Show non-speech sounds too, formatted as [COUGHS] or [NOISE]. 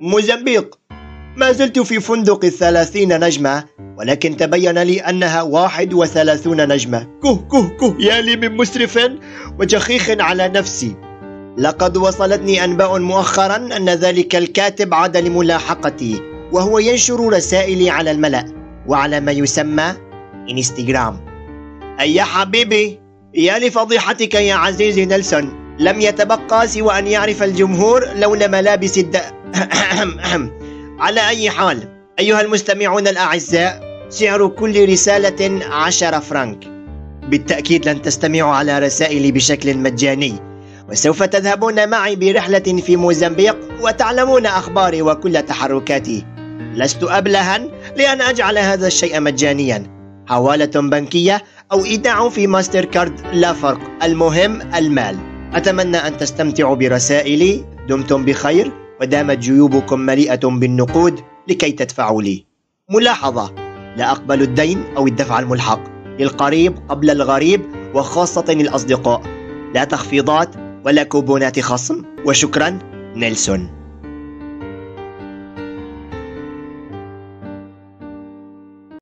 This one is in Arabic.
موزمبيق. ما زلت في فندق الثلاثين نجمة ولكن تبين لي أنها واحد وثلاثون نجمة. كه كه كه يا لي من مسرف وجخيخ على نفسي. لقد وصلتني أنباء مؤخرا أن ذلك الكاتب عاد لملاحقتي وهو ينشر رسائلي على الملأ وعلى ما يسمى انستغرام أي يا حبيبي يا لفضيحتك يا عزيزي نيلسون. لم يتبقى سوى أن يعرف الجمهور لون ملابس الد... [COUGHS] على أي حال أيها المستمعون الأعزاء سعر كل رسالة عشر فرنك. بالتأكيد لن تستمعوا على رسائلي بشكل مجاني. وسوف تذهبون معي برحلة في موزمبيق وتعلمون أخباري وكل تحركاتي. لست أبلها لأن أجعل هذا الشيء مجانيا. حوالة بنكية أو إيداع في ماستر كارد لا فرق. المهم المال. أتمنى أن تستمتعوا برسائلي. دمتم بخير ودامت جيوبكم مليئة بالنقود لكي تدفعوا لي. ملاحظة لا أقبل الدين أو الدفع الملحق. للقريب قبل الغريب وخاصة الأصدقاء. لا تخفيضات ولا كوبونات خصم. وشكرا نيلسون.